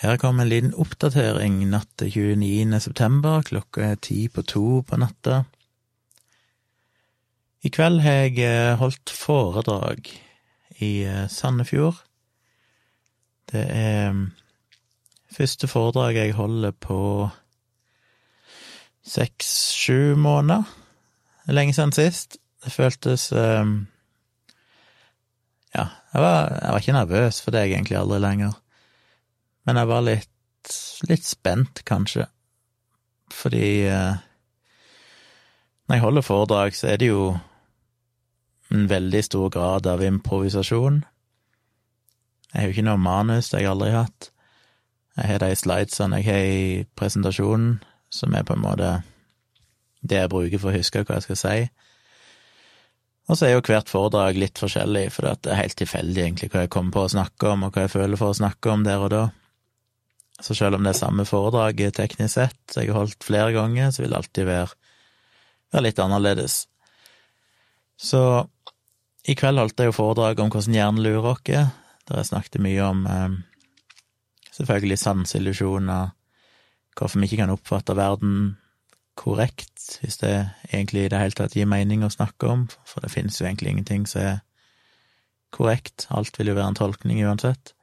Her kommer en liten oppdatering natt til 29. september, klokka er ti på to på natta. I kveld har jeg eh, holdt foredrag i eh, Sandefjord. Det er mm, første foredrag jeg holder på seks-sju måneder. Er lenge siden sist. Det føltes um, Ja, jeg var, jeg var, ikke nervøs for det, egentlig aldri lenger. Men jeg var litt, litt spent, kanskje. Fordi uh, når jeg holder foredrag, så er det jo en veldig stor grad av improvisasjon. Jeg har jo ikke noe manus, det har jeg aldri hatt. Jeg har de slidesene jeg har i presentasjonen, som er på en måte det jeg bruker for å huske hva jeg skal si. Og så er jo hvert foredrag litt forskjellig, for det er helt tilfeldig egentlig hva jeg kommer på å snakke om, og hva jeg føler for å snakke om der og da. Så selv om det er samme foredraget teknisk sett, jeg har holdt flere ganger, så vil det alltid være, være litt annerledes. Så i kveld holdt jeg jo foredrag om hvordan hjernen lurer oss, der jeg snakket mye om eh, selvfølgelig sanseillusjoner, hvorfor vi ikke kan oppfatte verden korrekt, hvis det egentlig i det hele tatt gir mening å snakke om, for det finnes jo egentlig ingenting som er korrekt, alt vil jo være en tolkning uansett,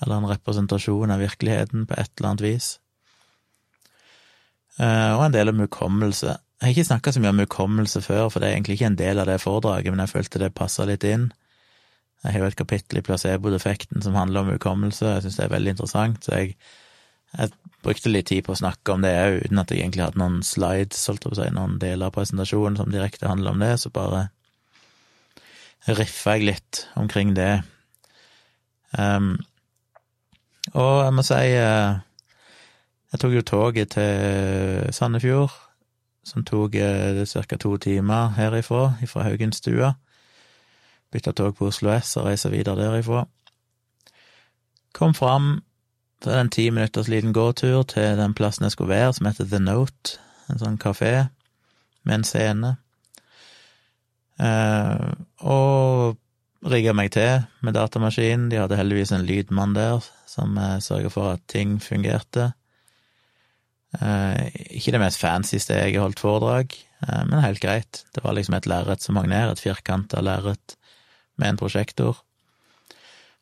eller en representasjon av virkeligheten på et eller annet vis. Eh, og en del om hukommelse. Jeg har ikke snakka så mye om hukommelse før, for det er egentlig ikke en del av det foredraget, men jeg følte det passa litt inn. Jeg har jo et kapittel i placebo-defekten som handler om hukommelse, jeg syns det er veldig interessant, så jeg, jeg, brukte litt tid på å snakke om det òg, uten at jeg egentlig hadde noen slides, holdt jeg på å si, noen deler av presentasjonen som direkte handler om det, så bare riffa jeg litt omkring det. Um, og jeg må si uh, Jeg tok jo toget til Sandefjord, som tok uh, ca. to timer herifra, fra Haugenstua bytta tog på Oslo S og reiste videre derifra. Kom fram, til en ti minutters liten gåtur til den plassen jeg skulle være, som heter The Note, en sånn kafé med en scene. Eh, og rigga meg til med datamaskinen. De hadde heldigvis en lydmann der som eh, sørga for at ting fungerte. Eh, ikke det mest fancy stedet jeg holdt foredrag, eh, men helt greit. Det var liksom et lerret som hang ned, et firkanta lerret med en prosjektor.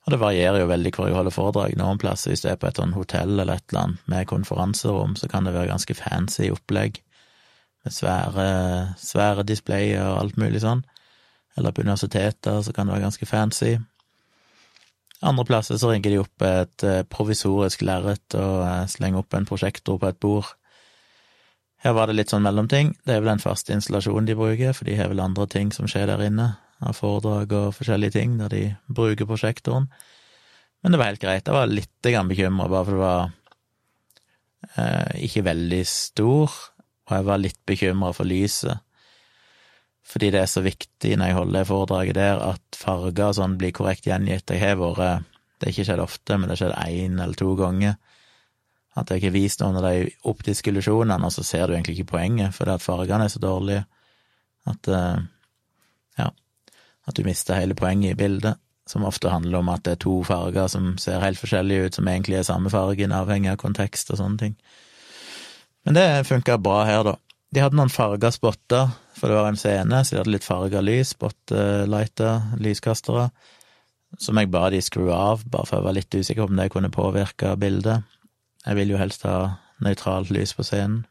Og det varierer jo veldig hvor jeg holder foredrag. Noen plasser, hvis det er på et sånt hotell eller et eller annet med konferanserom, så kan det være ganske fancy opplegg, med svære, svære displayer og alt mulig sånn. Eller på universiteter så kan det være ganske fancy. Andre plasser så ringer de opp et eh, provisorisk lerret og eh, slenger opp en prosjektor på et bord. Her var det litt sånn mellomting. Det er vel den faste installasjonen de bruker, for de har vel andre ting som skjer der inne av foredrag og forskjellige ting, der de bruker prosjektoren. Men det var helt greit. Jeg var litt bekymra, bare for det var eh, ikke veldig stor, og jeg var litt bekymra for lyset. Fordi det er så viktig når jeg holder det foredraget der, at farger og sånn blir korrekt gjengitt. Jeg har vært Det har ikke skjedd ofte, men det har skjedd én eller to ganger. At jeg har vist noen av de optiske illusjonene, og så ser du egentlig ikke poenget, fordi at fargene er så dårlige at eh, Ja at du mister hele poenget i bildet, som ofte handler om at det er to farger som ser helt forskjellige ut, som egentlig er samme fargen, avhengig av kontekst og sånne ting. Men det funka bra her, da. De hadde noen farger spotter, for det var en scene, så de hadde litt farga lys, spotlighter, lyskastere, som jeg ba de skru av, bare for jeg var litt usikker på om det kunne påvirke bildet. Jeg vil jo helst ha nøytralt lys på scenen.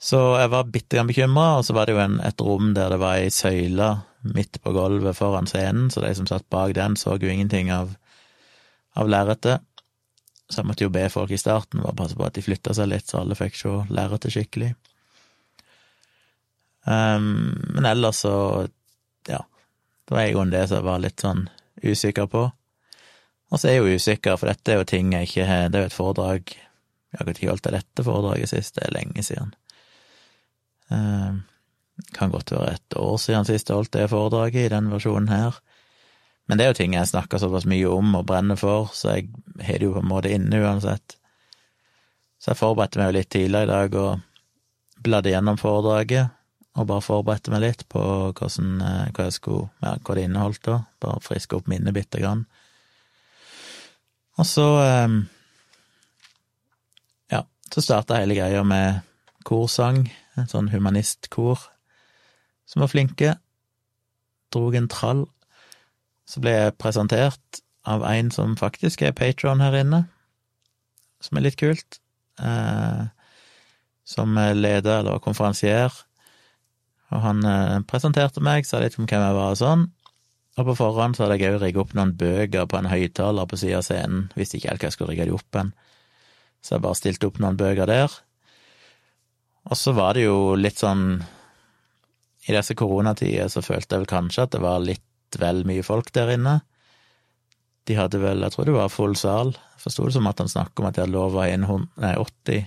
Så jeg var bitte grann bekymra, og så var det jo en, et rom der det var ei søyle midt på gulvet foran scenen, så de som satt bak den, så jo ingenting av, av lerretet. Så jeg måtte jo be folk i starten bare passe på at de flytta seg litt, så alle fikk se lerretet skikkelig. Um, men ellers så, ja, det var en det som jeg var litt sånn usikker på. Og så er jeg jo usikker, for dette er jo ting jeg ikke har Det er jo et foredrag Jeg har ikke holdt dette foredraget sist, det er lenge siden. Um, kan godt være et år siden sist jeg holdt det foredraget i den versjonen her. Men det er jo ting jeg snakker såpass mye om og brenner for, så jeg har det jo på en måte inne uansett. Så jeg forberedte meg jo litt tidligere i dag og bladde gjennom foredraget, og bare forberedte meg litt på hvordan, eh, hva, jeg skulle, ja, hva det inneholdt, da. Bare friske opp minnet bitte grann. Og så eh, Ja, så starta hele greia med korsang, en sånn humanistkor som var flinke. Drog en trall. Så ble jeg presentert av en som faktisk er patron her inne, som er litt kult. Eh, som leder eller konferansier. Og han eh, presenterte meg, sa litt om hvem jeg var og sånn. Og på forhånd så hadde jeg òg rigga opp noen bøker på en høyttaler på sida av scenen, visste ikke helt hva jeg skulle rigge de opp hen. Så jeg bare stilte opp noen bøker der. Og så var det jo litt sånn I disse koronatider så følte jeg vel kanskje at det var litt vel mye folk der inne. De hadde vel, jeg tror det var full sal, jeg forsto det som at han snakket om at de hadde lov å inn 80,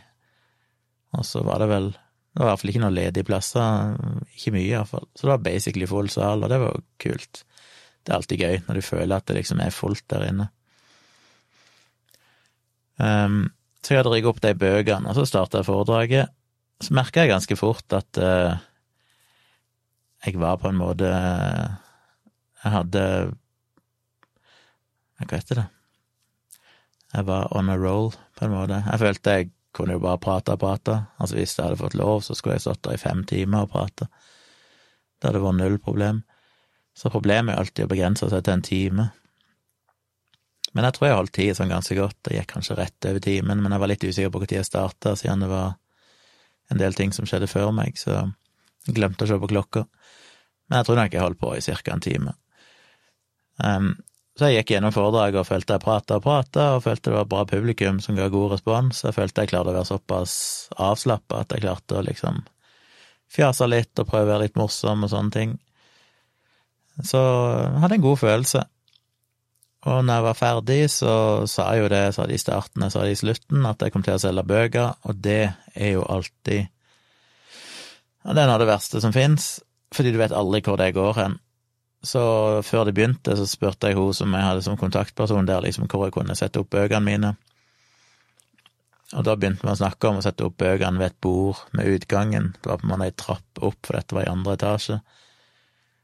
og så var det vel Det var i hvert fall ikke noen ledige plasser, ikke mye iallfall. Så det var basically full sal, og det var jo kult. Det er alltid gøy når du føler at det liksom er fullt der inne. Um, så jeg hadde rigget opp de bøkene, og så starta jeg foredraget. Så merka jeg ganske fort at uh, jeg var på en måte Jeg hadde Hva heter det? Jeg var on a roll, på en måte. Jeg følte jeg kunne jo bare prate og prate. Altså, hvis jeg hadde fått lov, så skulle jeg stått der i fem timer og prate. Det hadde vært null problem. Så problemet er alltid å begrense seg til en time. Men jeg tror jeg holdt tid sånn ganske godt. Det gikk kanskje rett over timen, men jeg var litt usikker på når jeg starta, siden det var en del ting som skjedde før meg, så jeg glemte å se på klokka. Men jeg tror nok jeg holdt på i ca. en time. Um, så jeg gikk gjennom foredraget og følte jeg prata og prata, og følte det var bra publikum som ga god respons. Jeg følte jeg klarte å være såpass avslappa at jeg klarte å liksom fjase litt og prøve å være litt morsom og sånne ting. Så jeg hadde en god følelse. Og når jeg var ferdig, så sa jeg jo det, sa de i starten, jeg sa det i slutten, at jeg kom til å selge bøker, og det er jo alltid ja, Det er noe av det verste som fins, fordi du vet aldri hvor det går hen. Så før det begynte, så spurte jeg hun som jeg hadde som kontaktperson der, liksom hvor jeg kunne sette opp bøkene mine. Og da begynte vi å snakke om å sette opp bøkene ved et bord med utgangen. Det var på en måte ei trapp opp, for dette var i andre etasje.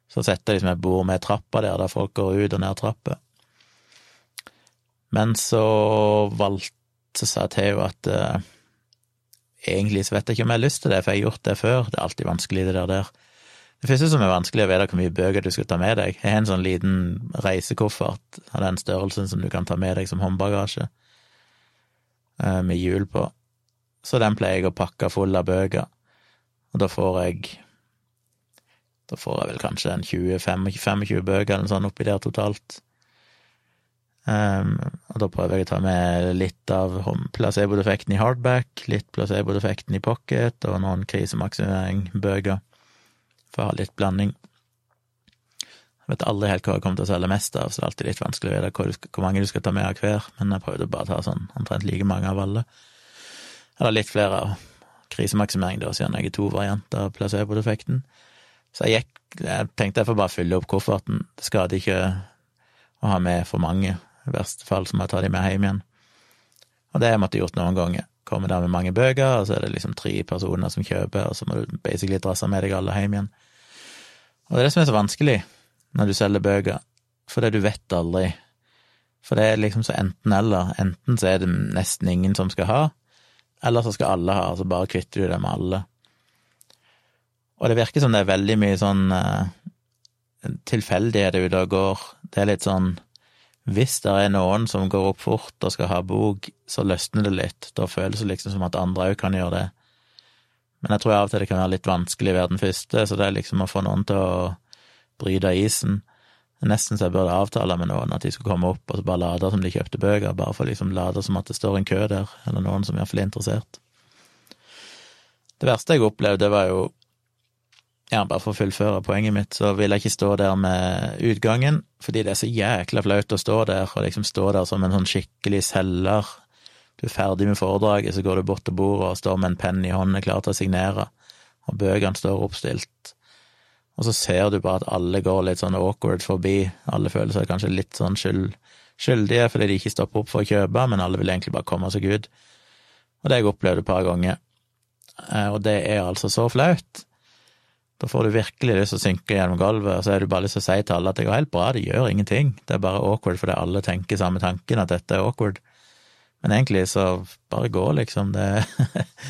Så setter jeg liksom et bord med trappa der, der folk går ut og ned trappa. Men så valgte så sa henne at uh, egentlig så vet jeg ikke om jeg har lyst til det, for jeg har gjort det før. Det er alltid vanskelig, det der. der. Det første som er vanskelig, å vite hvor mye bøker du skal ta med deg. Jeg har en sånn liten reisekoffert av den størrelsen som du kan ta med deg som håndbagasje, uh, med hjul på. Så den pleier jeg å pakke full av bøker, og da får jeg da får jeg vel kanskje en 20-25 bøker eller noe sånt oppi der totalt. Um, og da prøver jeg å ta med litt av placebo-defekten i hardback, litt placebo-defekten i pocket og noen krisemaksimering-bøker, for å ha litt blanding. Jeg vet aldri helt hva jeg kommer til å selge mest av, så det er alltid litt vanskelig å vite hvor, mange du skal ta med av hver, men jeg prøvde bare å ta sånn omtrent like mange av alle. Eller litt flere av krisemaksimering, da, siden jeg er to varianter av placebo-defekten. Så jeg gikk Jeg tenkte jeg får bare fylle opp kofferten. Det skader ikke å ha med for mange. I verste fall så må jeg ta de med hjem igjen. Og det har jeg måttet gjort noen ganger. Kommer der med mange bøker, og så er det liksom tre personer som kjøper, og så må du basically drasse med deg alle hjem igjen. Og det er det som er så vanskelig når du selger bøker, for det du vet aldri. For det er liksom så enten-eller. Enten så er det nesten ingen som skal ha, eller så skal alle ha, så bare kvitter du deg med alle. Og det virker som det er veldig mye sånn uh, tilfeldigheter ute og går. Det er litt sånn Hvis det er noen som går opp fort og skal ha bok, så løsner det litt. Da føles det liksom som at andre òg kan gjøre det. Men jeg tror av og til det kan være litt vanskelig å være den første, så det er liksom å få noen til å bryte isen. Nesten så jeg burde avtale med noen at de skulle komme opp og så bare late som de kjøpte bøker, bare for liksom late som at det står en kø der, eller noen som iallfall er interessert. Det verste jeg opplevde, var jo ja, bare for å fullføre poenget mitt, så vil jeg ikke stå der med utgangen, fordi det er så jækla flaut å stå der, og liksom stå der som en sånn skikkelig selger. Du er ferdig med foredraget, så går du bort til bordet og står med en penn i hånden, klar til å signere, og bøkene står oppstilt. Og så ser du bare at alle går litt sånn awkward forbi, alle føler seg kanskje litt sånn skyld, skyldige fordi de ikke stopper opp for å kjøpe, men alle vil egentlig bare komme seg ut. Og det har jeg opplevd et par ganger, eh, og det er altså så flaut. Da får du virkelig lyst til å synke gjennom gulvet, og så har du bare lyst til å si til alle at det går helt bra, det gjør ingenting. Det er bare awkward fordi alle tenker samme tanken, at dette er awkward. Men egentlig så bare gå, liksom. Det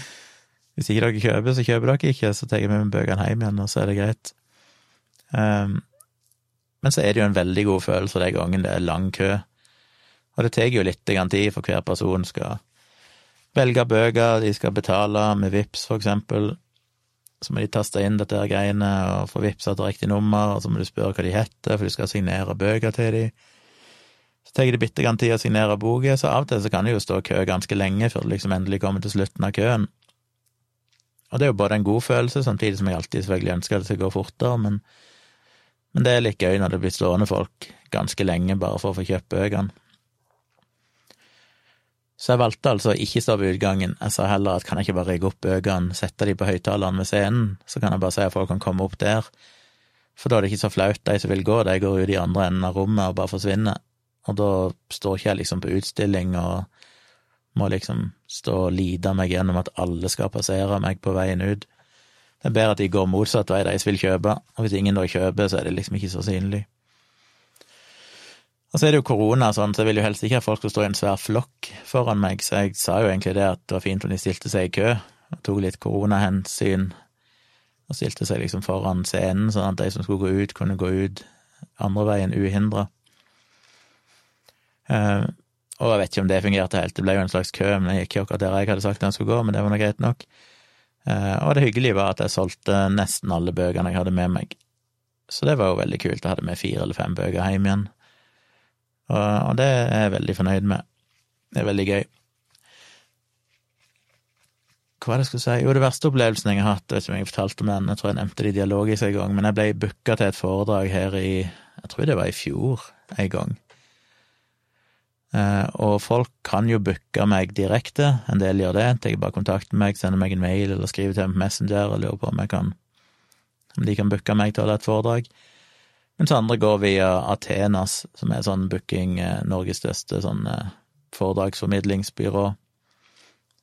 Hvis ikke dere kjøper, så kjøper dere ikke, så tar jeg med meg bøkene hjem igjen, og så er det greit. Um, men så er det jo en veldig god følelse den gangen det er lang kø. Og det tar jo litt tid, for hver person skal velge bøker, de skal betale med VIPS for eksempel. Så må de taste inn dette her greiene og få vippsa til riktig nummer, og så må du spørre hva de heter, for du skal signere bøker til dem. Så tar det bitte grann tid å signere boka, så av og til så kan det jo stå kø ganske lenge før du liksom endelig kommer til slutten av køen. Og det er jo både en god følelse, samtidig som jeg alltid selvfølgelig ønsker at det skal gå fortere, men, men det er litt gøy når det blir stående folk ganske lenge bare for å få kjøpt bøkene. Så jeg valgte altså å ikke stå ved utgangen. Jeg sa heller at kan jeg ikke bare rigge opp bøkene, sette de på høyttaleren ved scenen, så kan jeg bare si at folk kan komme opp der. For da er det ikke så flaut, de som vil gå, de går ut i andre enden av rommet og bare forsvinner. Og da står ikke jeg liksom på utstilling og må liksom stå og lide meg gjennom at alle skal passere meg på veien ut. Det er bedre at de går motsatt vei, de som vil kjøpe, og hvis ingen da kjøper, så er det liksom ikke så synlig. Og så er det jo korona sånn, så jeg vil jo helst ikke at folk skal stå i en svær flokk foran meg, så jeg sa jo egentlig det at det var fint om de stilte seg i kø, og tok litt koronahensyn, og stilte seg liksom foran scenen, sånn at de som skulle gå ut, kunne gå ut andre veien uhindra. Uh, og jeg vet ikke om det fungerte helt, det ble jo en slags kø, men jeg gikk jo akkurat der jeg hadde sagt den skulle gå, men det var nå greit nok. Uh, og det hyggelige var at jeg solgte nesten alle bøkene jeg hadde med meg, så det var jo veldig kult, jeg hadde med fire eller fem bøker hjem igjen. Og, det er jeg veldig fornøyd med. Det er veldig gøy. Hva var det jeg skulle si? Jo, det verste opplevelsen jeg har hatt, vet ikke om jeg fortalte om den, jeg tror jeg nevnte det i dialogisk en gang, men jeg ble booka til et foredrag her i Jeg tror det var i fjor en gang. Eh, og folk kan jo booke meg direkte, en del gjør det. Jeg bare kontakter meg, sender meg en mail eller skriver til meg på Messenger og lurer på om jeg kan om de kan booke meg til å holde et foredrag mens andre går via Athenas, som er sånn booking, eh, Norges største sånn eh, foredragsformidlingsbyrå,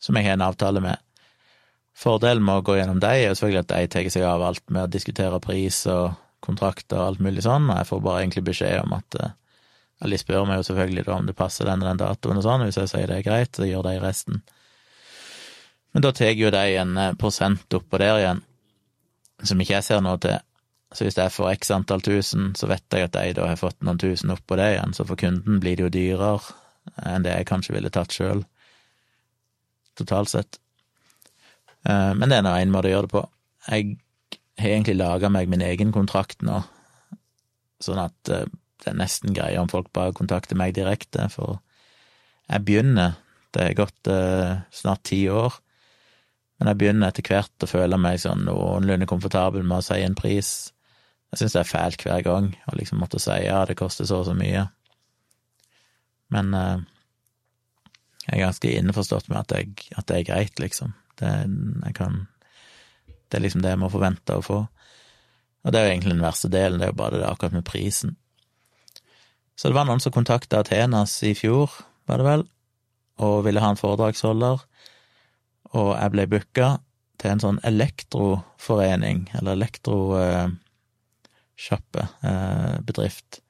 som jeg har en avtale med. Fordelen med å gå gjennom dem er jo selvfølgelig at de tar seg av alt med å diskutere pris og kontrakter og alt mulig sånn, og jeg får bare egentlig beskjed om at eh, Eller de spør meg jo selvfølgelig om det passer den og den datoen og sånn, hvis jeg sier det er greit, så gjør de resten. Men da tar jo de en prosent oppå der igjen, som ikke jeg ser noe til. Så hvis jeg får x antall tusen, så vet jeg at jeg da har fått noen tusen oppå det igjen, så for kunden blir det jo dyrere enn det jeg kanskje ville tatt sjøl, totalt sett. Eh, men det er én måte å gjøre det på. Jeg har egentlig laga meg min egen kontrakt nå, sånn at eh, det er nesten greier om folk bare kontakter meg direkte, for jeg begynner, det er gått eh, snart ti år, men jeg begynner etter hvert å føle meg sånn noenlunde komfortabel med å si en pris jeg syns det er fælt hver gang å liksom måtte si ja, det koster så og så mye. Men eh, jeg er ganske innforstått med at, jeg, at, det er greit, liksom. Det, kan, det er liksom det jeg må forvente å få. Og det er jo egentlig den verste delen, det er jo bare det akkurat med prisen. Så det var noen som kontakta Athenas i fjor, var det vel, og ville ha en foredragsholder, og jeg ble booka til en sånn elektroforening, eller elektro... Eh, sjappe, eh, bedrift,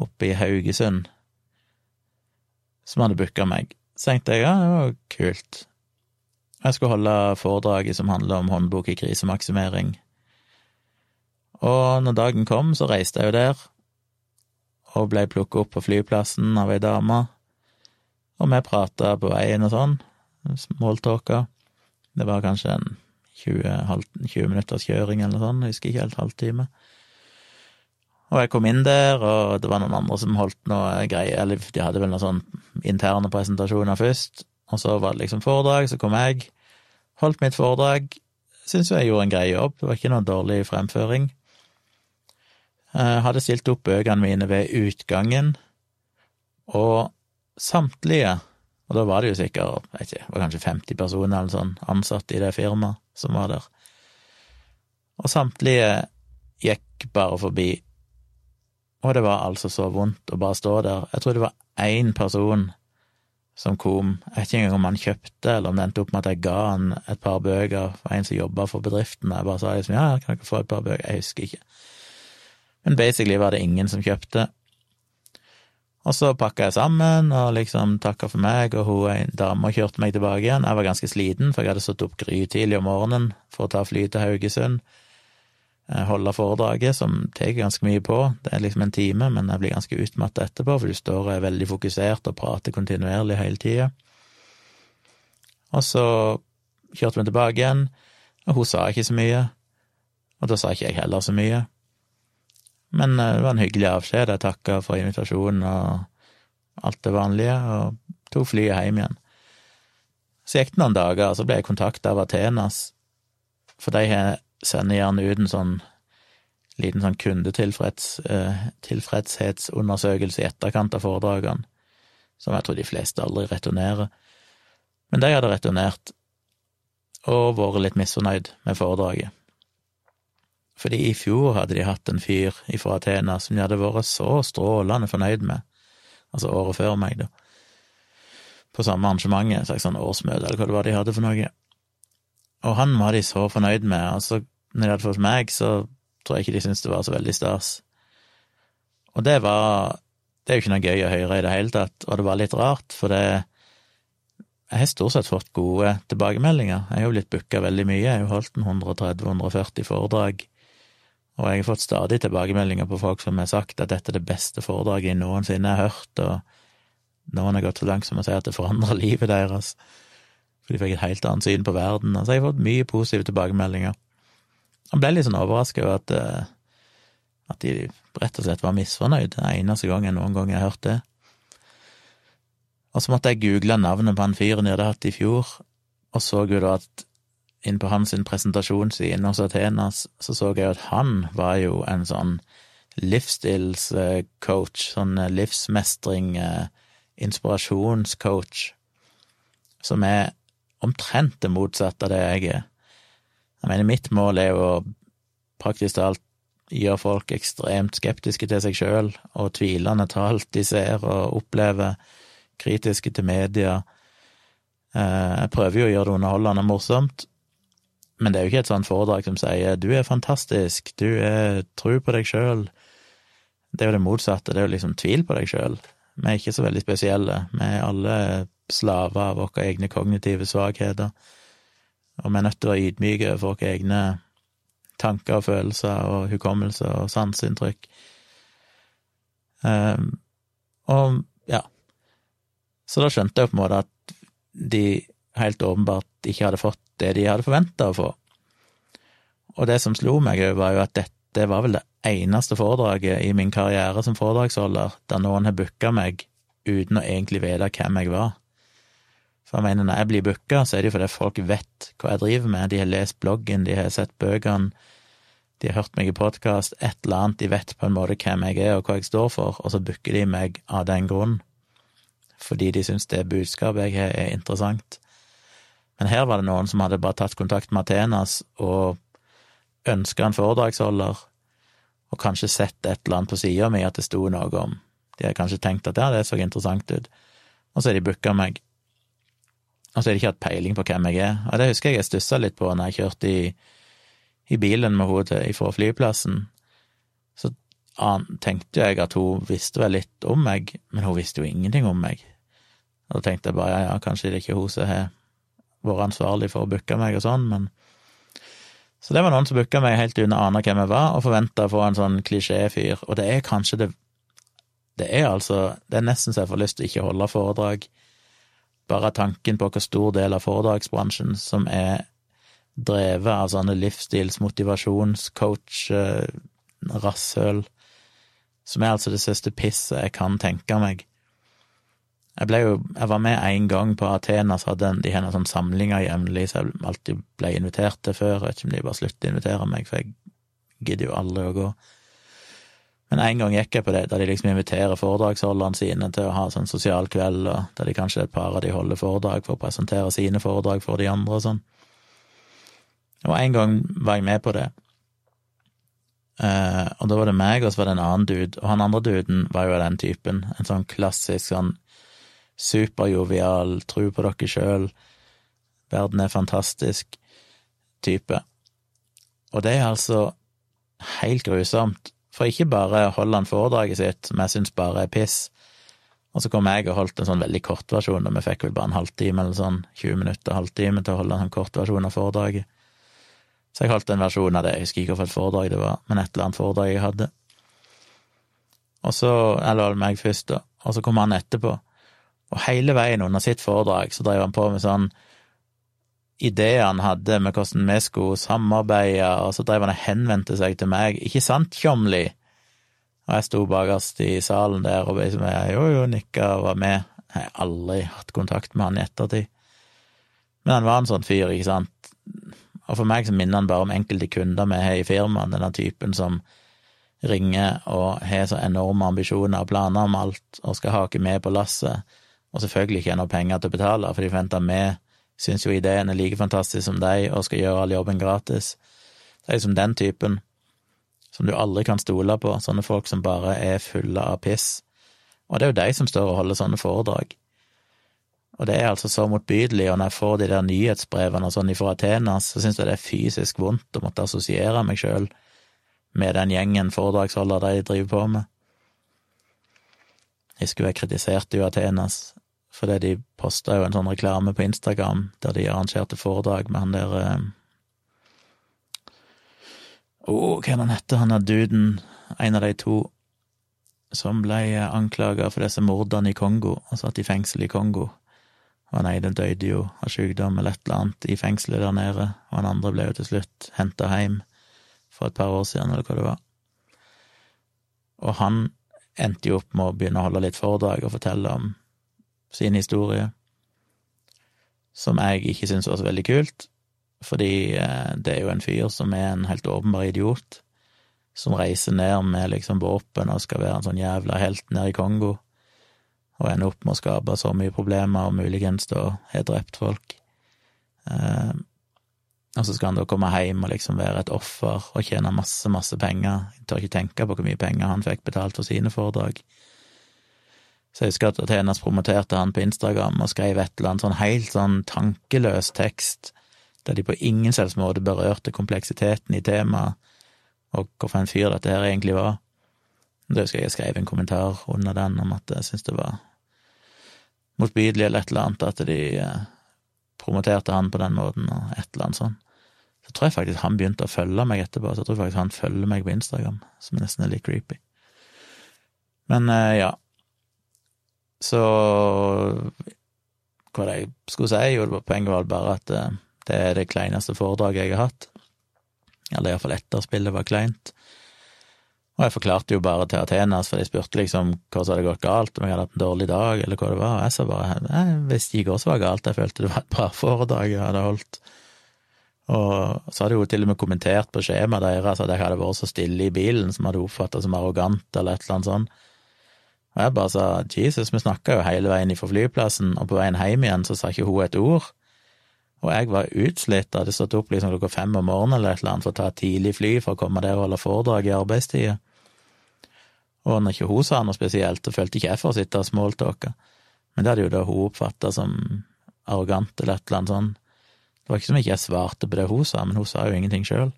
oppe i Haugesund, som hadde booka meg. Så tenkte jeg ja, det var kult. Jeg skulle holde foredraget som handler om håndbok i krisemaksimering. Og når dagen kom, så reiste jeg jo der, og ble plukket opp på flyplassen av ei dame. Og vi prata på veien og sånn, smalltalka. Det var kanskje en 20, 20 minutters kjøring eller sånt, jeg husker ikke helt halvtime. Og jeg kom inn der, og det var noen andre som holdt noe greier, eller de hadde vel noen sånn interne presentasjoner først, og så var det liksom foredrag, så kom jeg, holdt mitt foredrag, syns jo jeg gjorde en grei jobb, det var ikke noen dårlig fremføring. Jeg hadde stilt opp bøkene mine ved utgangen, og samtlige, og da var det jo sikkert, jeg ikke, var kanskje 50 personer eller sånn ansatte i det firmaet som var der, og samtlige gikk bare forbi og det var altså så vondt å bare stå der. Jeg tror det var én person som kom. Jeg vet ikke engang om han kjøpte, eller om det endte opp med at jeg ga han et par bøker for en som jobba for bedriften. Jeg bare sa liksom ja, kan dere få et par bøker? Jeg husker ikke. Men basically var det ingen som kjøpte. Og så pakka jeg sammen og liksom takka for meg, og hun en dame kjørte meg tilbake igjen. Jeg var ganske sliten, for jeg hadde stått opp grytidlig om morgenen for å ta fly til Haugesund. Eh, holde foredraget, som tar ganske mye på. Det er liksom en time, men jeg blir ganske utmatta etterpå, for du står og er veldig fokusert og prater kontinuerlig hele tida. Og så kjørte vi tilbake igjen, og hun sa ikke så mye. Og da sa ikke jeg heller så mye. Men eh, det var en hyggelig avskjed. Jeg takka for invitasjonen og alt det vanlige, og tok flyet hjem igjen. Så gikk det noen dager, og så ble jeg kontakta av Atenas, for de har sender gjerne ut en sånn liten sånn kundetilfredshetsundersøkelse eh, i etterkant av foredragene, som jeg tror de fleste aldri returnerer. Men de hadde returnert, og vært litt misfornøyd med foredraget. Fordi i fjor hadde de hatt en fyr fra Athena som de hadde vært så strålende fornøyd med, altså året før meg, da, på samme arrangementet, et slags sånn årsmøte, eller hva det var de hadde for noe. Og han var de så fornøyd med, og så når de hadde fått meg, så tror jeg ikke de syntes det var så veldig stas. Og det var Det er jo ikke noe gøy å høre i det hele tatt, og det var litt rart, for det Jeg har stort sett fått gode tilbakemeldinger. Jeg har jo blitt booka veldig mye, jeg har jo holdt en 130-140 foredrag, og jeg har fått stadig tilbakemeldinger på folk som har sagt at dette er det beste foredraget jeg noensinne har hørt, og noen har gått så langt som å si at det forandrer livet deres for de fikk et helt annet syn på verden. Altså, jeg har fått mye positive tilbakemeldinger. Han ble litt sånn overraska over at, eh, at de rett og slett var misfornøyd. Den eneste gang jeg noen gang har hørt det. Og så måtte jeg google navnet på han fyren jeg hadde hatt i fjor, og så jo da at inn på hans presentasjonsside hos Athenas, så så jeg at han var jo en sånn livsstilscoach, sånn livsmestring, eh, inspirasjonscoach, som er omtrent det motsatte av det jeg er. Jeg mener, mitt mål er jo praktisk talt gjøre folk ekstremt skeptiske til seg sjøl og tvilende til alt de ser og opplever, kritiske til media. Eh, jeg prøver jo å gjøre det underholdende og morsomt, men det er jo ikke et sånt foredrag som sier 'du er fantastisk', 'du er tru på deg sjøl'. Det er jo det motsatte, det er jo liksom tvil på deg sjøl. Vi er ikke så veldig spesielle, vi er alle slaver av våre egne kognitive svakheter, og vi er nødt til å være ydmyke overfor våre egne tanker og følelser og hukommelse og sanseinntrykk. Um, og ja, så da skjønte jeg på en måte at de helt åpenbart ikke hadde fått det de hadde forventa å få. Og det som slo meg, var jo at dette var vel det eneste foredraget i min karriere som foredragsholder der noen har booka meg uten å egentlig vite hvem jeg var. For jeg mener, når jeg blir booka, så er det jo fordi folk vet hva jeg driver med, de har lest bloggen, de har sett bøkene, de har hørt meg i podkast, et eller annet, de vet på en måte hvem jeg er og hva jeg står for, og så booker de meg av den grunn, fordi de syns det budskapet jeg har, er interessant. Men her var det noen som hadde bare tatt kontakt med Athenas og ønska en foredragsholder, og kanskje sett et eller annet på sida mi at det sto noe om. De har kanskje tenkt at ja, det så interessant ut, og så har de booka meg. Og så har de ikke hatt peiling på hvem jeg er. Og det husker jeg jeg stussa litt på når jeg kjørte i, i bilen med henne fra flyplassen. Så tenkte jeg at hun visste vel litt om meg, men hun visste jo ingenting om meg. Og da tenkte jeg bare ja, ja, kanskje det er ikke hun som har vært ansvarlig for å booke meg og sånn, men Så det var noen som booka meg helt uten å ane hvem jeg var, og forventa å få en sånn klisjéfyr. Og det er kanskje det Det er altså Det er nesten så jeg får lyst til å ikke holde foredrag bare tanken på hvor stor del av foredragsbransjen som er drevet av sånne livsstils-, motivasjonscoach, eh, rasshøl, som er altså det største pisset jeg kan tenke meg. Jeg ble jo, jeg var med én gang på Athena, så hadde de har sånn samlinger jevnlig, så jeg alltid ble invitert til før. Jeg vet ikke om de bare slutter å invitere meg, for jeg gidder jo aldri å gå. Men en gang gikk jeg på det, der de liksom inviterer foredragsholderne sine til å ha sånn sosial kveld, og der de kanskje et par av de holder foredrag for å presentere sine foredrag for de andre og sånn. Og en gang var jeg med på det. Uh, og da var det meg, og så var det en annen dude, og han andre duden var jo av den typen, en sånn klassisk sånn superjovial, tro på dere sjøl, verden er fantastisk type. Og det er altså helt grusomt, for ikke bare holder han foredraget sitt, som jeg syns bare er piss, og så kom jeg og holdt en sånn veldig kort versjon, og vi fikk vel bare en halvtime eller sånn, 20 minutter, halvtime til å holde en sånn kort versjon av foredraget. Så jeg holdt en versjon av det, jeg husker ikke hvilket foredrag det var, men et eller annet foredrag jeg hadde. Og så, eller meg først, da, og så kom han etterpå, og hele veien under sitt foredrag så drev han på med sånn ideer han hadde med hvordan vi skulle samarbeide, og så drev han og henvendte seg til meg, ikke sant, Tjomli? Og jeg sto bakerst i salen der og liksom, jo, jo, nikka og var med. Jeg har aldri hatt kontakt med han i ettertid. Men han var en sånn fyr, ikke sant. Og for meg så minner han bare om enkelte kunder vi har i firmaet, denne typen som ringer og har så enorme ambisjoner og planer om alt og skal hake med på lasset, og selvfølgelig ikke har noe penger til å betale, for de forventer med syns jo ideen er like fantastisk som deg og skal gjøre all jobben gratis. Det er liksom den typen som du aldri kan stole på, sånne folk som bare er fulle av piss. Og det er jo de som står og holder sånne foredrag. Og det er altså så motbydelig, og når jeg får de der nyhetsbrevene og sånn ifra Atenas, så syns jeg det er fysisk vondt å måtte assosiere meg sjøl med den gjengen foredragsholdere de driver på med. Jeg husker jeg kritiserte jo Atenas fordi de posta jo en sånn reklame på Instagram der de arrangerte foredrag med han der eh, Å, oh, hva er han heter, han er duden, en av de to som ble anklaga for disse mordene i Kongo, og satt i fengsel i Kongo. Og han ene døde jo av sykdom eller et eller annet i fengselet der nede, og han andre ble jo til slutt henta hjem for et par år siden, eller hva det var. Og han endte jo opp med å begynne å holde litt foredrag og fortelle om sin historie, som jeg ikke syns var så veldig kult, fordi eh, det er jo en fyr som er en helt åpenbar idiot, som reiser ned med liksom våpen og skal være en sånn jævla helt nede i Kongo, og ender opp med å skape så mye problemer og muligens da har drept folk. Eh, og så skal han da komme hjem og liksom være et offer og tjene masse, masse penger. Jeg tør ikke tenke på hvor mye penger han fikk betalt for sine foredrag. Så jeg husker at Athenas promoterte han på Instagram og skrev et eller annet sånn helt sånn tankeløs tekst, der de på ingen selvs måte berørte kompleksiteten i temaet, og hvorfor en fyr dette her egentlig var. Da husker jeg jeg skrev en kommentar under den om at jeg syntes det var motbydelig eller et eller annet at de eh, promoterte han på den måten, og et eller annet sånn. Så tror jeg faktisk han begynte å følge meg etterpå, så jeg tror faktisk han følger meg på Instagram, som nesten er litt creepy. Men eh, ja, så hva det jeg skulle si, jo, poenget var bare at eh, det er det kleineste foredraget jeg har hatt. Eller iallfall etterspillet var kleint. Og jeg forklarte jo bare til Athenas, for de spurte liksom hva som hadde gått galt, om jeg hadde hatt en dårlig dag, eller hva det var. Og jeg sa bare jeg visste ikke hva som var galt, jeg følte det var et bra foredrag jeg hadde holdt. Og så hadde hun til og med kommentert på skjemaet deres at jeg hadde vært så stille i bilen, som hadde oppfatta som arrogant, eller et eller annet sånt. Og jeg bare sa Jesus, vi snakka jo hele veien ifra flyplassen, og på veien hjem igjen så sa ikke hun et ord. Og jeg var utslitt, hadde stått opp liksom klokka fem om morgenen eller et eller annet for å ta et tidlig fly for å komme der og holde foredrag i arbeidstida. Og når ikke hun sa noe spesielt, så følte ikke jeg for å sitte og smalltalke. Men det hadde jo da hun oppfatta som arrogant eller et eller annet sånn. Det var ikke som ikke jeg svarte på det hun sa, men hun sa jo ingenting sjøl.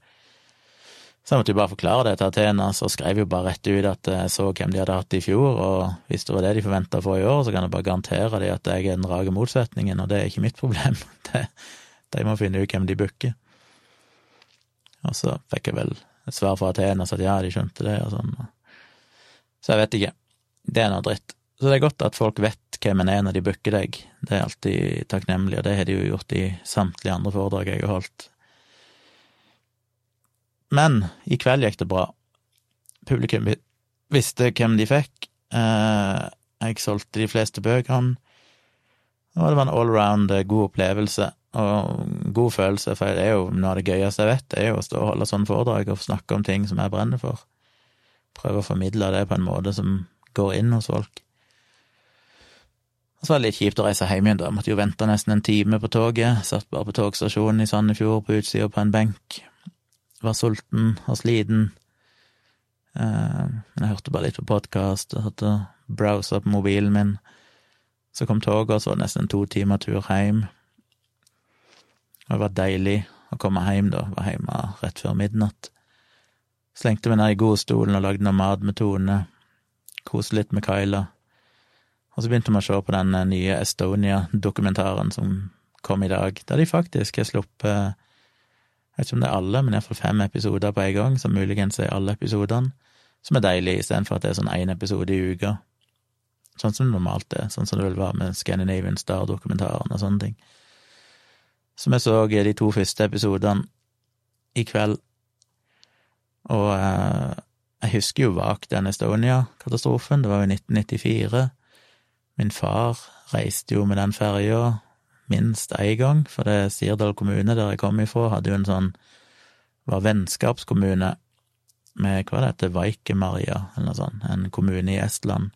Så jeg måtte jo bare forklare det til Athena, så skrev jo bare rett ut at jeg så hvem de hadde hatt i fjor, og hvis det var det de forventa få i år, så kan jeg bare garantere dem at jeg er den rake motsetningen, og det er ikke mitt problem. De må finne ut hvem de booker. Og så fikk jeg vel et svar fra Athena at ja, de skjønte det, og sånn. Så jeg vet ikke. Det er noe dritt. Så det er godt at folk vet hvem en er når de booker deg. Det er alltid takknemlig, og det har de jo gjort i samtlige andre foredrag jeg har holdt men i kveld gikk det bra. Publikum visste hvem de fikk. Eh, jeg solgte de fleste bøkene, og det var en allround eh, god opplevelse og god følelse, for det er jo noe av det gøyeste jeg vet, det er jo å stå og holde sånne foredrag og snakke om ting som jeg brenner for. Prøve å formidle det på en måte som går inn hos folk. Og så var det litt kjipt å reise hjem igjen, da. Jeg måtte jo vente nesten en time på toget. Satt bare på togstasjonen i Sandefjord på utsida på en benk var sulten og sliten. Uh, men jeg hørte bare litt på podkast og hørte browsa på mobilen min. Så kom toget, og så var det nesten en to timer tur hjem. Og det var deilig å komme hjem, da. Var hjemme rett før midnatt. Slengte meg ned i godstolen og lagde noe mat med Tone. Koste litt med Kyla. Og så begynte vi å se på den eh, nye Estonia-dokumentaren som kom i dag, der de faktisk har sluppet Jeg vet ikke om det er alle, men iallfall fem episoder på en gang, som muligens er alle episodene, som er deilig, istedenfor at det er sånn én episode i uka. Sånn som det normalt er, sånn som det vil være med Scandinavian Star-dokumentaren og sånne ting. Så vi så de to første episodene i kveld, og eh, jeg husker jo vagt den Estonia-katastrofen, det var jo 1994. Min far reiste jo med den ferja minst én gang, for det er Sirdal kommune, der jeg kom ifra, hadde jo en sånn var vennskapskommune med hva det heter, Vaikemarja, eller noe sånt, en kommune i Estland.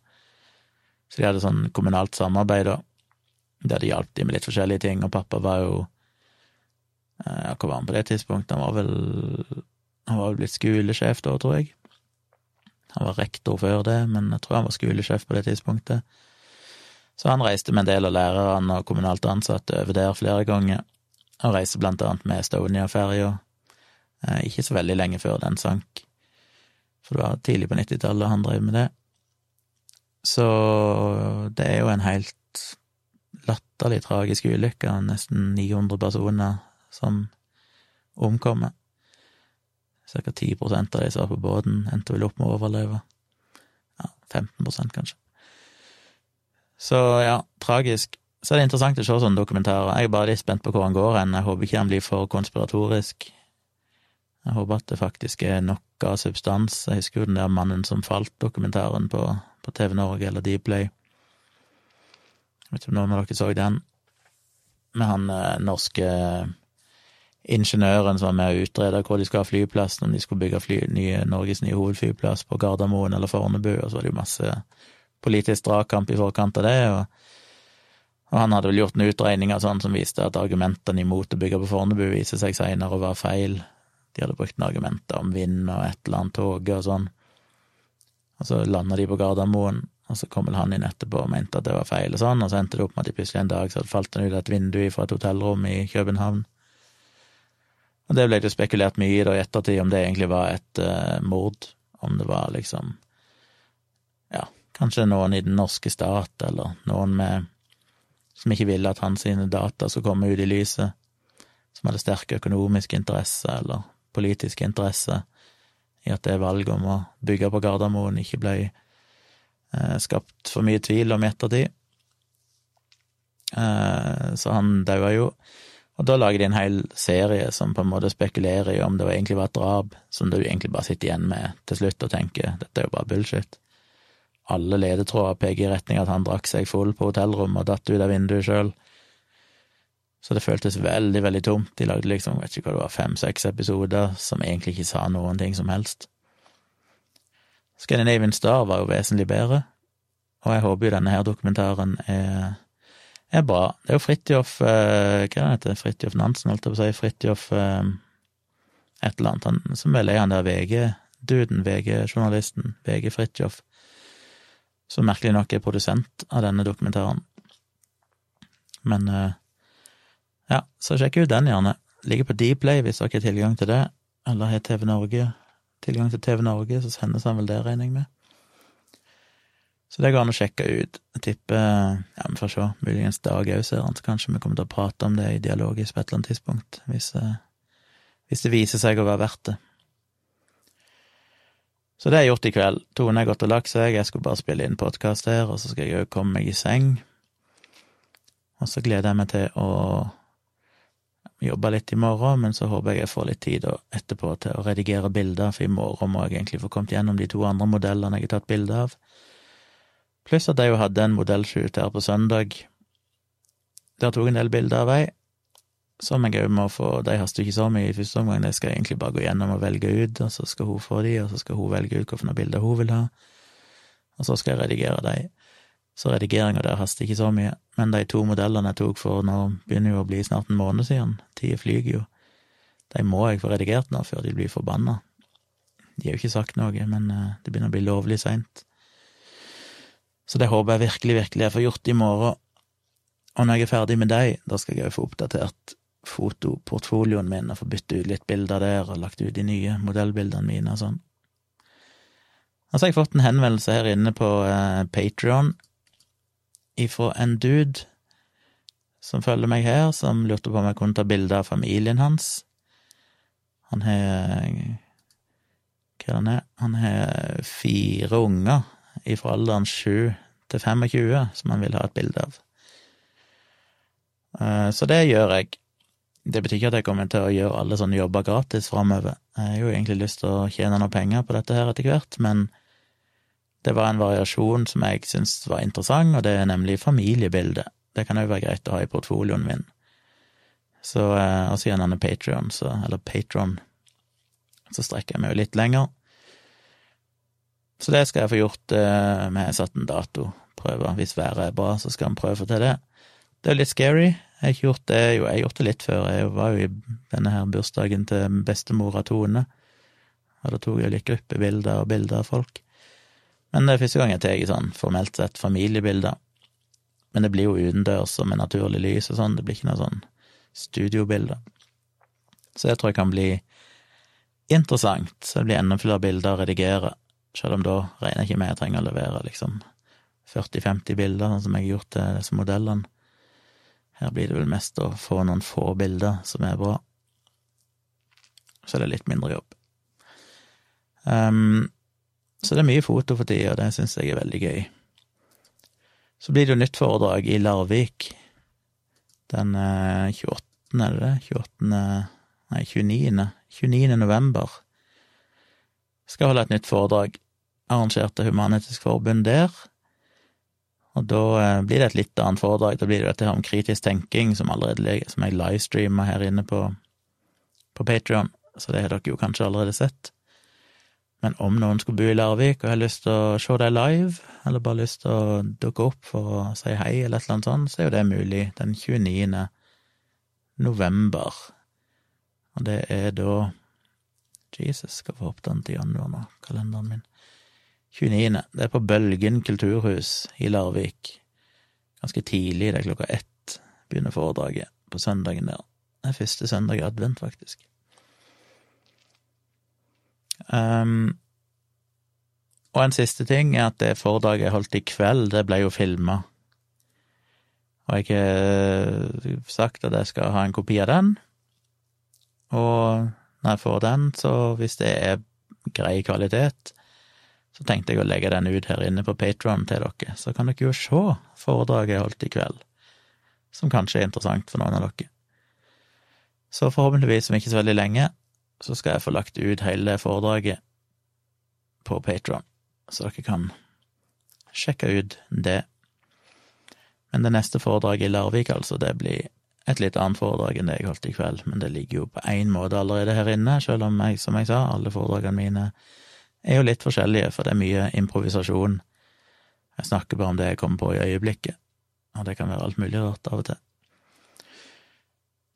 Så de hadde sånn kommunalt samarbeid, da, der de hjalp de med litt forskjellige ting, og pappa var jo eh, Ja, hva var han på det tidspunktet? Han var vel Han var vel blitt skolesjef da, tror jeg. Han var rektor før det, men jeg tror han var skolesjef på det tidspunktet. Så han reiste med en del av lærerne og kommunalt ansatte over der flere ganger, og reiste blant annet med Estonia-ferja, eh, ikke så veldig lenge før den sank, for det var tidlig på nittitallet han drev med det. Så det er jo en helt latterlig tragisk ulykke, nesten 900 personer som omkommer. Cirka 10 av de som var på båten, endte vel opp med å overleve. Ja, 15% kanskje. Så ja, tragisk. Så er det interessant å se sånne dokumentarer. Jeg er bare litt spent på hvor han går hen. Jeg håper ikke han blir for konspiratorisk. Jeg håper at det faktisk er nok av substans. Jeg husker jo den der Mannen som falt-dokumentaren på, på, TV Norge eller Dplay. Jeg vet ikke om noen av dere så den? Med han eh, norske ingeniøren som var med å utrede hvor de skulle ha flyplassen, om de skulle bygge fly, nye, Norges nye hovedflyplass på Gardermoen eller Fornebu, og så var det jo masse politisk dragkamp i forkant av det, og, og, han hadde vel gjort en utregning sånn som viste at argumentene imot å bygge på Fornebu viser seg seinere å være feil. De hadde brukt noen argumenter om vind og et eller annet tog og sånn. Og så landa de på Gardermoen, og så kom vel han inn etterpå og mente at det var feil og sånn, og så endte det opp med at de plutselig en dag så falt han ut et vindu fra et hotellrom i København. Og det ble det spekulert mye i da i ettertid, om det egentlig var et uh, mord, om det var liksom Kanskje noen i den norske stat, eller noen med som ikke ville at hans data skulle komme ut i lyset, som hadde sterke økonomisk interesse eller politisk interesse i at det valget om å bygge på Gardermoen ikke ble eh, skapt for mye tvil om i ettertid. Eh, så han daua jo. Og da lager de en hel serie som på en måte spekulerer i om det egentlig var et drap, som du egentlig bare sitter igjen med til slutt og tenker dette er jo bare bullshit alle ledetråder peker i retning at han drakk seg full på hotellrommet og datt ut av vinduet sjøl. Så det føltes veldig, veldig tomt. De lagde liksom, vet ikke hva det var, fem-seks episoder som egentlig ikke sa noen ting som helst. Scandinavian Star var jo vesentlig bedre, og jeg håper jo denne her dokumentaren er, er bra. Det er jo Fridtjof eh, Hva heter det? Fridtjof Nansen, holdt jeg på å si. Fridtjof eh, et eller annet, han, som vel er han der VG-duden, VG-journalisten, VG Fridtjof som merkelig nok er produsent av denne dokumentaren. Men eh, ja, så sjekk ut den, gjerne. Ligger på Dplay hvis dere har tilgang til det, eller har TV Norge tilgang til TV Norge, så sendes han vel det, regner jeg med. Så det går an å sjekke ut. Jeg tipper Ja, vi får se. Muligens Dag òg ser han, så kanskje vi kommer til å prate om det i dialogisk på et eller annet tidspunkt, hvis, eh, hvis det viser seg å være verdt det. Så det har jeg gjort i kveld. Tone har gått og lagt seg, jeg skulle bare spille inn podkast her, og så skal jeg òg komme meg i seng. Og så gleder jeg meg til å jobbe litt i morgen, men så håper jeg jeg får litt tid etterpå til å redigere bilder, for i morgen må jeg egentlig få kommet gjennom de to andre modellene jeg har tatt bilde av. Pluss at jeg jo hadde en modellshoot her på søndag. Der tok en del bilder av ei, som jeg òg må få De haster ikke så mye i første omgang, de skal egentlig bare gå gjennom og velge ut, og så skal hun få de, og så skal hun velge ut hvilke bilder hun vil ha, og så skal jeg redigere de. Så redigeringa der haster ikke så mye, men de to modellene jeg tok for nå begynner jo å bli snart en måned siden, tida flyger jo, de må jeg få redigert nå før de blir forbanna. De har jo ikke sagt noe, men eh, det begynner å bli lovlig seint. Så det håper jeg virkelig, virkelig jeg får gjort i morgen, Og når jeg er ferdig med deg, da skal jeg òg få oppdatert fotoportfolioen min og få bytte ut litt bilder der og lagt ut de nye modellbildene mine og sånn. Og så har jeg fått en henvendelse her inne på eh, Patrion ifra en dude som følger meg her, som lurte på om jeg kunne ta bilde av familien hans. Han har Hva er han er? Han har fire unger ifra alderen sju til 25 som han vil ha et bilde av. Eh, så det gjør jeg. Det betyr ikke at jeg kommer til å gjøre alle sånne jobber gratis framover. Jeg har jo egentlig lyst til å tjene noe penger på dette her etter hvert, men det var en variasjon som jeg syntes var interessant, og det er nemlig familiebildet. Det kan òg være greit å ha i portfolioen min. Så, eh, gjennom siden er Patrion, så, eller Patron, så strekker jeg meg jo litt lenger. Så det skal jeg få gjort. Eh, har satt en dato. Prøve. Hvis været er bra, så skal vi prøve å til det. Det er litt scary. Jeg har ikke gjort det jo, jeg har gjort det litt før. Jeg var jo i denne her bursdagen til bestemora Tone, og da tok jeg litt gruppebilder og bilder av folk. Men det er første gang jeg tar sånn formelt sett familiebilder. Men det blir jo utendørs og med naturlig lys og sånn, det blir ikke noe sånn studiobilder. Så jeg tror jeg kan bli interessant, så det blir enda flere bilder å redigere, selv om da regner jeg ikke med jeg trenger å levere liksom 40-50 bilder, sånn som jeg har gjort til disse modellene. Her blir det vel mest å få noen få bilder som er bra. Så det er litt mindre jobb. Um, så det er mye foto for tida, og det syns jeg er veldig gøy. Så blir det jo nytt foredrag i Larvik den 28., eller er det det? 28. Nei, 29. 29. november. Skal holde et nytt foredrag, arrangert av Human-Etisk Forbund der. Og da eh, blir det et litt annet foredrag. Da blir det dette om kritisk tenking, som, allerede, som jeg livestreama her inne på, på Patrion, så det har dere jo kanskje allerede sett. Men om noen skulle bo i Larvik og har lyst til å se deg live, eller bare lyst til å dukke opp for å si hei, eller et eller annet sånt, så er jo det mulig den 29. november. Og det er da Jesus, skal få opp den til januar nå, kalenderen min. 29. Det er på Bølgen kulturhus i Larvik. Ganske tidlig, det er klokka ett, begynner foredraget på søndagen der. Det er første søndag i advent, faktisk. Um, og en siste ting er at det foredraget jeg holdt i kveld, det ble jo filma. Og jeg har sagt at jeg skal ha en kopi av den. Og når jeg får den, så hvis det er grei kvalitet, så tenkte jeg å legge den ut her inne på Patron til dere, så kan dere jo se foredraget jeg holdt i kveld, som kanskje er interessant for noen av dere. Så forhåpentligvis om ikke så veldig lenge, så skal jeg få lagt ut hele foredraget på Patron, så dere kan sjekke ut det. Men det neste foredraget i Larvik, altså, det blir et litt annet foredrag enn det jeg holdt i kveld, men det ligger jo på én måte allerede her inne, selv om jeg, som jeg sa, alle foredragene mine er jo litt forskjellige, for det er mye improvisasjon. Jeg snakker bare om det jeg kommer på i øyeblikket, og det kan være alt mulig rart av og til.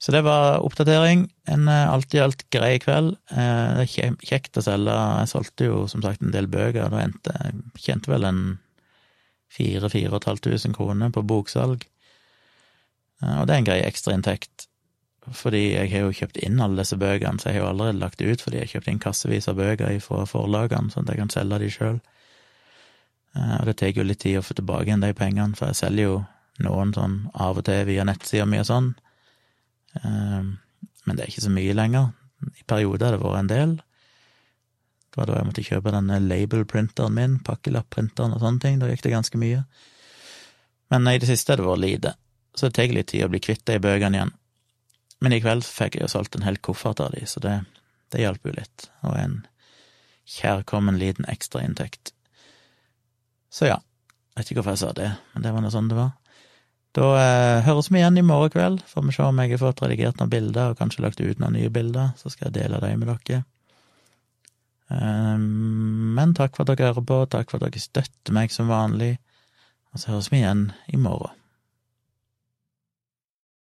Så det var oppdatering. En eh, alt i alt grei kveld. Eh, det er kjekt å selge. Jeg solgte jo som sagt en del bøker, da endte jeg Tjente vel en 4000-4500 kroner på boksalg. Eh, og det er en grei ekstrainntekt fordi jeg har jo kjøpt inn alle disse bøkene, så jeg har jo allerede lagt det ut fordi jeg har kjøpt inn kassevis av bøker fra forlagene, sånn at jeg kan selge de sjøl. Eh, og det tar jo litt tid å få tilbake igjen de pengene, for jeg selger jo noen sånn av og til via nettsida mi og sånn. Eh, men det er ikke så mye lenger. I perioder har det vært en del. Det var da jeg måtte kjøpe denne label-printeren min, pakkelapp-printeren og sånne ting. Da gikk det ganske mye. Men i det siste har det vært lite, så det tar litt tid å bli kvitt de bøkene igjen. Men i kveld fikk jeg jo solgt en hel koffert av de, så det, det hjalp jo litt, og en kjærkommen liten ekstrainntekt. Så ja, vet ikke hvorfor jeg sa det, men det var nå sånn det var. Da eh, høres vi igjen i morgen kveld, får vi se om jeg har fått redigert noen bilder, og kanskje lagt ut noen nye bilder, så skal jeg dele dem med dere. Um, men takk for at dere hører på, takk for at dere støtter meg som vanlig, og så høres vi igjen i morgen.